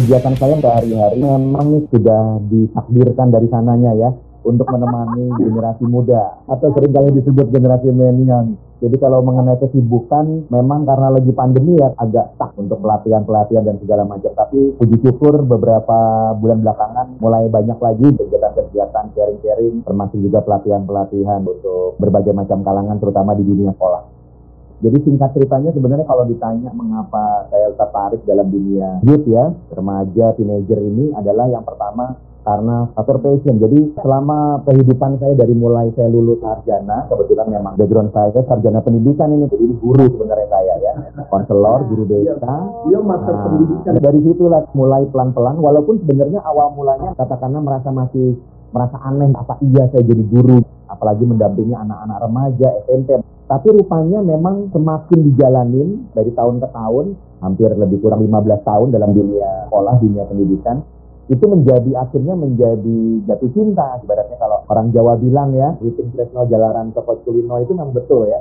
kegiatan saya sehari-hari memang sudah ditakdirkan dari sananya ya untuk menemani generasi muda atau sering kali disebut generasi milenial. Jadi kalau mengenai kesibukan, memang karena lagi pandemi ya agak stuck untuk pelatihan-pelatihan dan segala macam. Tapi puji syukur beberapa bulan belakangan mulai banyak lagi kegiatan-kegiatan sharing-sharing, termasuk juga pelatihan-pelatihan untuk berbagai macam kalangan, terutama di dunia sekolah. Jadi singkat ceritanya sebenarnya kalau ditanya mengapa saya tertarik dalam dunia youth ya, remaja, teenager ini adalah yang pertama karena faktor passion. Jadi selama kehidupan saya dari mulai saya lulus sarjana, kebetulan memang background saya sarjana pendidikan ini, jadi guru sebenarnya saya ya, konselor, guru Iya. desa. Dia master Nah, pendidikan. Dari situlah mulai pelan-pelan, walaupun sebenarnya awal mulanya katakanlah merasa masih merasa aneh, apa iya saya jadi guru, apalagi mendampingi anak-anak remaja, SMP. Tapi rupanya memang semakin dijalanin dari tahun ke tahun, hampir lebih kurang 15 tahun dalam dunia sekolah, dunia pendidikan, itu menjadi akhirnya menjadi jatuh cinta. Ibaratnya kalau orang Jawa bilang ya witing tresno jalaran toko kulino itu memang betul ya.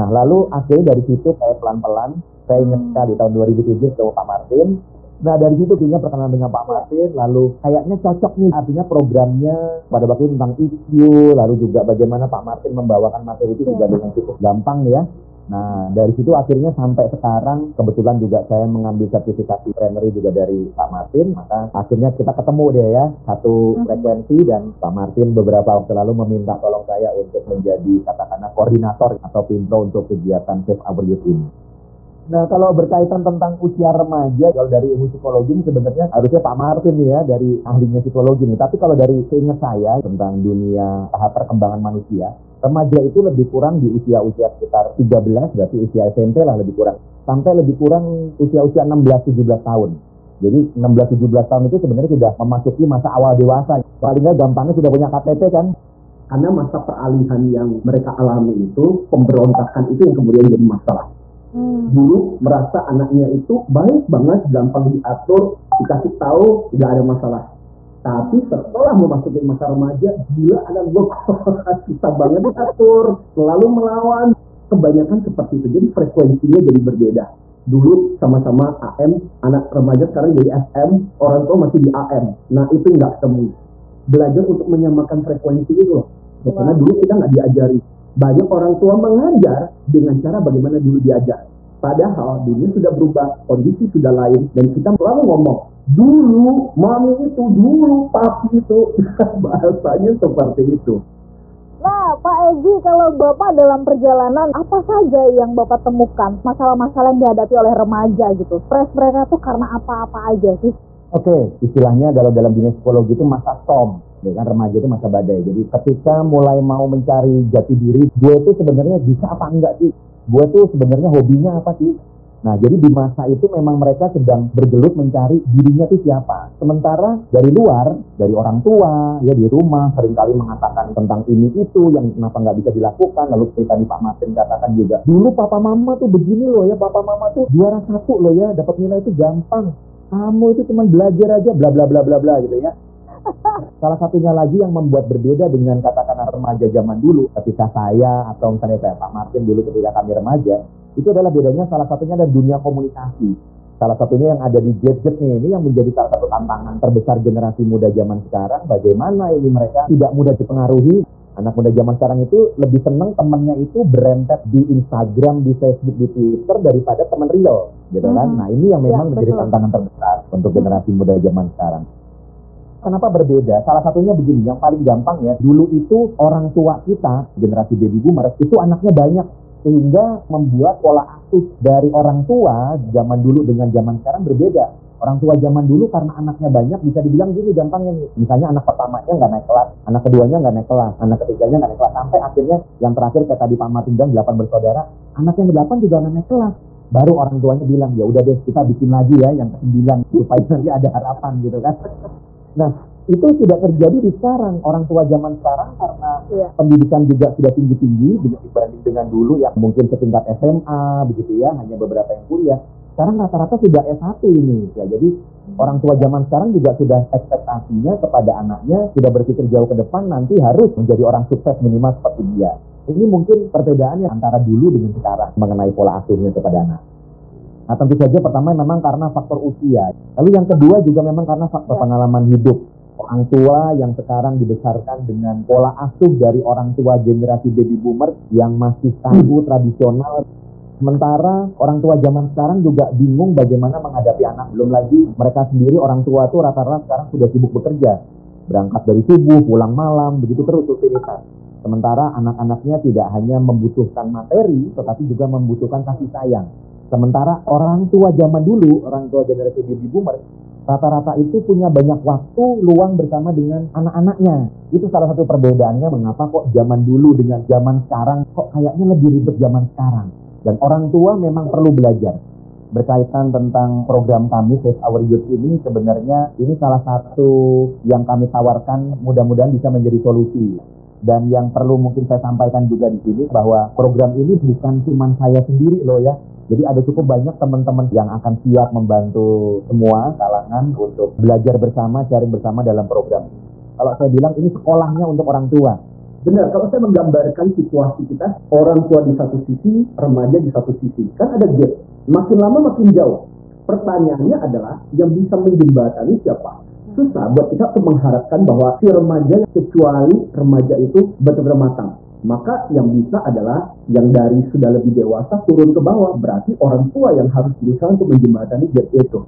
Nah lalu akhirnya dari situ saya pelan-pelan saya ingat sekali tahun 2007 ketemu Pak Martin nah dari situ kayaknya perkenalan dengan Pak Martin lalu kayaknya cocok nih artinya programnya pada waktu itu tentang EQ lalu juga bagaimana Pak Martin membawakan materi itu juga dengan cukup gampang ya. Nah, dari situ akhirnya sampai sekarang kebetulan juga saya mengambil sertifikasi trainery juga dari Pak Martin, maka akhirnya kita ketemu deh ya satu frekuensi dan Pak Martin beberapa waktu lalu meminta tolong saya untuk menjadi katakanlah koordinator atau pimpro untuk kegiatan Save Our Youth ini. Nah, kalau berkaitan tentang usia remaja, kalau dari ilmu psikologi ini sebenarnya harusnya Pak Martin nih ya, dari ahlinya psikologi nih. Tapi kalau dari seingat saya tentang dunia tahap perkembangan manusia, remaja itu lebih kurang di usia-usia sekitar 13, berarti usia SMP lah lebih kurang. Sampai lebih kurang usia-usia 16-17 tahun. Jadi 16-17 tahun itu sebenarnya sudah memasuki masa awal dewasa. Paling gampangnya sudah punya KTP kan? Karena masa peralihan yang mereka alami itu, pemberontakan itu yang kemudian jadi masalah. Hmm. Dulu merasa anaknya itu baik banget, gampang diatur, dikasih tahu, nggak ada masalah. Tapi setelah memasuki masa remaja, gila anak gue susah banget diatur, selalu melawan. Kebanyakan seperti itu, jadi frekuensinya jadi berbeda. Dulu sama-sama AM, anak remaja sekarang jadi SM, orang tua masih di AM. Nah itu nggak ketemu. Belajar untuk menyamakan frekuensi itu loh. Karena dulu kita nggak diajari. Banyak orang tua mengajar dengan cara bagaimana dulu diajar. Padahal dunia sudah berubah, kondisi sudah lain, dan kita selalu ngomong, dulu mami itu, dulu papi itu, bahasanya seperti itu. Nah, Pak Egi, kalau Bapak dalam perjalanan, apa saja yang Bapak temukan? Masalah-masalah yang dihadapi oleh remaja gitu. Stres mereka tuh karena apa-apa aja sih? Oke, istilahnya dalam dalam dunia psikologi itu masa storm, ya kan remaja itu masa badai. Jadi ketika mulai mau mencari jati diri, gue itu sebenarnya bisa apa enggak sih? Gue tuh sebenarnya hobinya apa sih? Nah, jadi di masa itu memang mereka sedang bergelut mencari dirinya tuh siapa. Sementara dari luar, dari orang tua, ya di rumah sering kali mengatakan tentang ini itu yang kenapa nggak bisa dilakukan. Lalu seperti tadi Pak Martin katakan juga, dulu papa mama tuh begini loh ya, papa mama tuh juara satu loh ya, dapat nilai itu gampang kamu itu cuma belajar aja bla bla bla bla bla gitu ya. Salah satunya lagi yang membuat berbeda dengan katakanlah remaja zaman dulu ketika saya atau misalnya kayak Pak Martin dulu ketika kami remaja itu adalah bedanya salah satunya ada dunia komunikasi. Salah satunya yang ada di gadget nih ini yang menjadi salah satu tantangan terbesar generasi muda zaman sekarang bagaimana ini mereka tidak mudah dipengaruhi anak muda zaman sekarang itu lebih seneng temennya itu berempet di Instagram, di Facebook, di Twitter daripada teman real, gitu kan? Mhm. Nah ini yang memang Ya, menjadi betul. tantangan terbesar untuk Mhm. generasi muda zaman sekarang. Kenapa berbeda? Salah satunya begini, yang paling gampang ya, dulu itu orang tua kita, generasi baby boomer, itu anaknya banyak. Sehingga membuat pola asuh dari orang tua zaman dulu dengan zaman sekarang berbeda. Orang tua zaman dulu karena anaknya banyak bisa dibilang gini gampangnya nih. Misalnya anak pertamanya nggak naik kelas, anak keduanya nggak naik kelas, anak ketiganya nggak naik kelas. Sampai akhirnya yang terakhir kayak tadi Pak Martin bilang delapan bersaudara, anak yang delapan juga nggak naik kelas. Baru orang tuanya bilang ya udah deh kita bikin lagi ya yang ke sembilan supaya nanti ada harapan gitu kan. Nah itu tidak terjadi di sekarang. Orang tua zaman sekarang karena Iya. pendidikan juga sudah tinggi-tinggi dengan- dibanding dengan dulu yang mungkin setingkat SMA begitu ya hanya beberapa yang kuliah. Sekarang rata-rata sudah S1 ini ya. Jadi orang tua zaman sekarang juga sudah ekspektasinya kepada anaknya sudah berpikir jauh ke depan nanti harus menjadi orang sukses minimal seperti dia. Ini mungkin perbedaannya antara dulu dengan sekarang mengenai pola asuhnya kepada anak Nah tentu saja pertama memang karena faktor usia. Lalu yang kedua juga memang karena faktor Ya. pengalaman hidup. Orang tua yang sekarang dibesarkan dengan pola asuh dari orang tua generasi baby boomer yang masih kaku tradisional. Sementara orang tua zaman sekarang juga bingung bagaimana menghadapi anak. Belum lagi mereka sendiri orang tua tuh rata-rata sekarang sudah sibuk bekerja. Berangkat dari subuh, pulang malam, begitu terus rutinitas. Sementara anak-anaknya tidak hanya membutuhkan materi, tetapi juga membutuhkan kasih sayang. Sementara orang tua zaman dulu, orang tua generasi baby boomer, rata-rata itu punya banyak waktu luang bersama dengan anak-anaknya. Itu salah satu perbedaannya mengapa kok zaman dulu dengan zaman sekarang kok kayaknya lebih ribet zaman sekarang. Dan orang tua memang perlu belajar. Berkaitan tentang program kami Save Our Youth ini sebenarnya ini salah satu yang kami tawarkan mudah-mudahan bisa menjadi solusi. Dan yang perlu mungkin saya sampaikan juga di sini bahwa program ini bukan cuma saya sendiri loh ya. Jadi ada cukup banyak teman-teman yang akan siap membantu semua kalangan untuk belajar bersama, sharing bersama dalam program ini. Kalau saya bilang ini sekolahnya untuk orang tua. Benar, kalau saya menggambarkan situasi kita, orang tua di satu sisi, remaja di satu sisi. Kan ada gap. Makin lama makin jauh. Pertanyaannya adalah, yang bisa menjembatani siapa? Susah buat kita untuk mengharapkan bahwa si remaja, kecuali remaja itu betul-betul matang. Maka yang bisa adalah yang dari sudah lebih dewasa turun ke bawah. Berarti orang tua yang harus berusaha untuk menjembatani gap itu.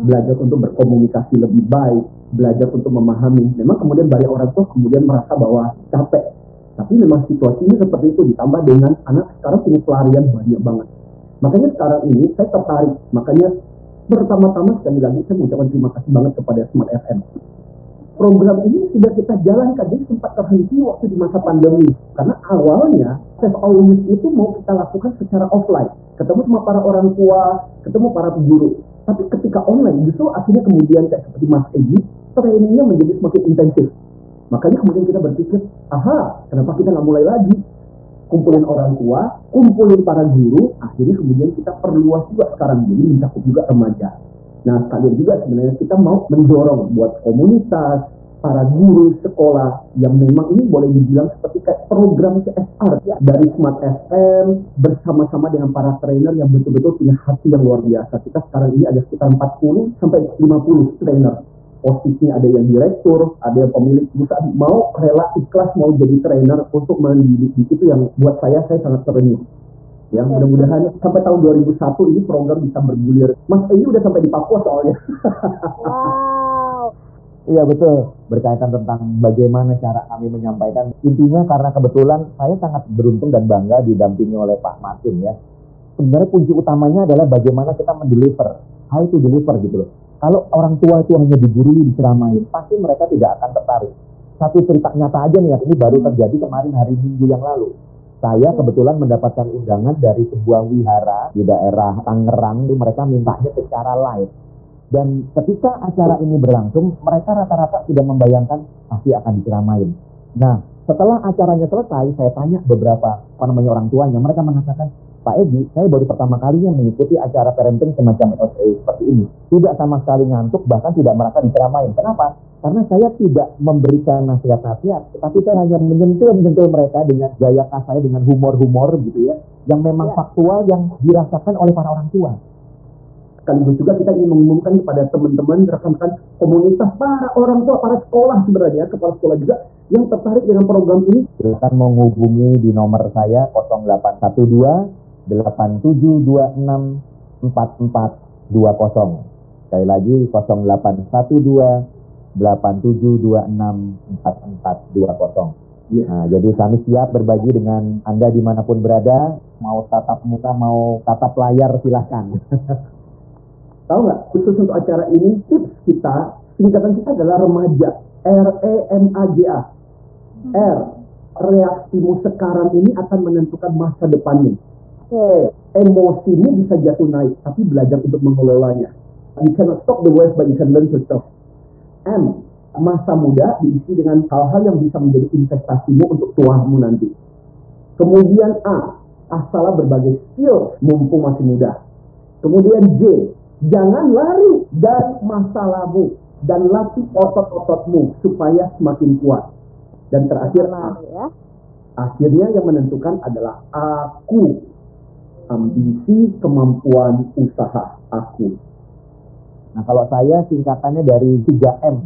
Belajar untuk berkomunikasi lebih baik, belajar untuk memahami. Memang kemudian banyak orang tua kemudian merasa bahwa capek. Tapi memang situasinya seperti itu ditambah dengan anak sekarang punya pelarian banyak banget. Makanya sekarang ini saya tertarik. Makanya pertama-tama sekali lagi saya mengucapkan terima kasih banget kepada Smart FM. Program ini sudah kita jalankan, jadi sempat terhenti waktu di masa pandemi. Karena awalnya Save Our Youth itu mau kita lakukan secara offline. Ketemu sama para orang tua, ketemu para guru. Tapi ketika online, justru akhirnya kemudian kayak seperti Mas Egi, trainingnya menjadi semakin intensif. Makanya kemudian kita berpikir, aha, kenapa kita nggak mulai lagi? Kumpulin orang tua, kumpulin para guru, akhirnya kemudian kita perluas juga sekarang, jadi mencakup juga remaja. Nah, sekalian juga sebenarnya kita mau mendorong buat komunitas, para guru sekolah yang memang ini boleh dibilang seperti kayak program CSR ya dari Smart FM bersama-sama dengan para trainer yang betul-betul punya hati yang luar biasa. Kita sekarang ini ada sekitar 40 sampai 50 trainer. Posisinya ada yang direktur, ada yang pemilik perusahaan mau rela ikhlas mau jadi trainer untuk mendidik itu yang buat saya saya sangat terenyuh. Ya, mudah-mudahan sampai tahun 2001 ini program bisa bergulir. Mas Egi udah sampai di Papua soalnya. Wow. Iya betul. Berkaitan tentang bagaimana cara kami menyampaikan. Intinya karena kebetulan saya sangat beruntung dan bangga didampingi oleh Pak Martin ya. Sebenarnya kunci utamanya adalah bagaimana kita mendeliver. How to deliver gitu loh. Kalau orang tua itu hanya digurui, diceramain, pasti mereka tidak akan tertarik. Satu cerita nyata aja nih ya, ini baru terjadi kemarin hari Minggu yang lalu. Saya kebetulan mendapatkan undangan dari sebuah wihara di daerah Tangerang, itu mereka mintanya secara live. Dan ketika acara ini berlangsung, mereka rata-rata sudah membayangkan pasti akan diceramain. Nah, setelah acaranya selesai, saya tanya beberapa apa namanya orang tuanya, mereka mengatakan, Pak Egi, saya baru pertama kalinya mengikuti acara parenting semacam ini seperti ini. Tidak sama sekali ngantuk, bahkan tidak merasa diceramain. Kenapa? Karena saya tidak memberikan nasihat-nasihat, tetapi saya hanya menyentil-menyentil mereka dengan gaya khas saya, dengan humor-humor gitu ya, yang memang Ya. faktual yang dirasakan oleh para orang tua. sekaligus juga kita ingin mengumumkan kepada teman-teman rekan-rekan komunitas para orang tua para sekolah sebenarnya kepala sekolah juga yang tertarik dengan program ini Silakan menghubungi di nomor saya 0812 8726 4420. Sekali lagi 0812 8726 4420. Ya. Nah, jadi kami siap berbagi dengan Anda di mana pun berada, mau tatap muka, mau tatap layar silahkan. tahu nggak khusus untuk acara ini tips kita singkatan kita adalah remaja R E M A J A R reaksimu sekarang ini akan menentukan masa depanmu Oke. emosimu bisa jatuh naik tapi belajar untuk mengelolanya? You cannot stop the wave but you can learn to stop. M masa muda diisi dengan hal-hal yang bisa menjadi investasimu untuk tuamu nanti. Kemudian A asalah berbagai skill mumpung masih muda. Kemudian J jangan lari dari masalahmu dan latih otot-ototmu supaya semakin kuat. Dan terakhir A ya. akhirnya yang menentukan adalah aku ambisi, kemampuan usaha aku. Nah, kalau saya singkatannya dari 3M.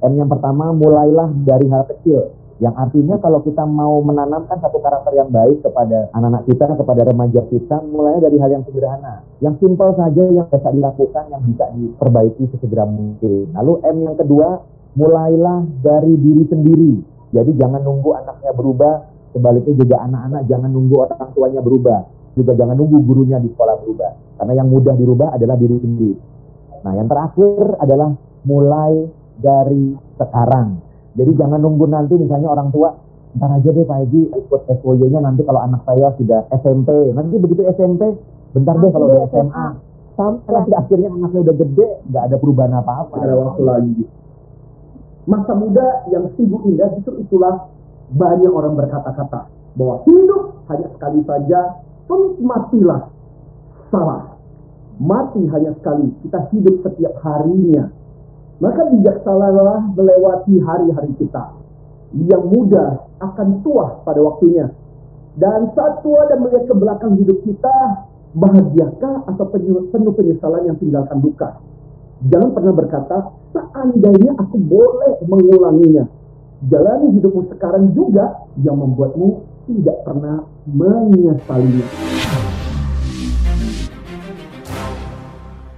M yang pertama, mulailah dari hal kecil. Yang artinya kalau kita mau menanamkan satu karakter yang baik kepada anak-anak kita, kepada remaja kita, mulainya dari hal yang sederhana. Yang simpel saja yang bisa dilakukan, yang bisa diperbaiki sesegera mungkin. Lalu M yang kedua, mulailah dari diri sendiri. Jadi jangan nunggu anaknya berubah, sebaliknya juga anak-anak jangan nunggu orang tuanya berubah. Juga jangan nunggu gurunya di sekolah berubah. Karena yang mudah dirubah adalah diri sendiri. Nah yang terakhir adalah mulai dari sekarang. Jadi jangan nunggu nanti misalnya orang tua, ntar aja deh Pak Egi ikut SWY-nya nanti kalau anak saya sudah SMP. Nanti begitu SMP, bentar deh kalau udah SMA. Sampai nanti akhirnya anaknya udah gede, nggak ada perubahan apa-apa. Tidak ada waktu lagi. Masa muda yang sungguh indah justru itulah banyak orang berkata-kata bahwa hidup hanya sekali saja, penikmatilah. Salah. Mati hanya sekali, kita hidup setiap harinya. Maka bijaksanalah melewati hari-hari kita. Yang muda akan tua pada waktunya. Dan saat tua dan melihat ke belakang hidup kita, bahagiakah atau penuh penyesalan yang tinggalkan duka? Jangan pernah berkata, seandainya aku boleh mengulanginya. Jalani hidupmu sekarang juga yang membuatmu tidak pernah menyesalinya.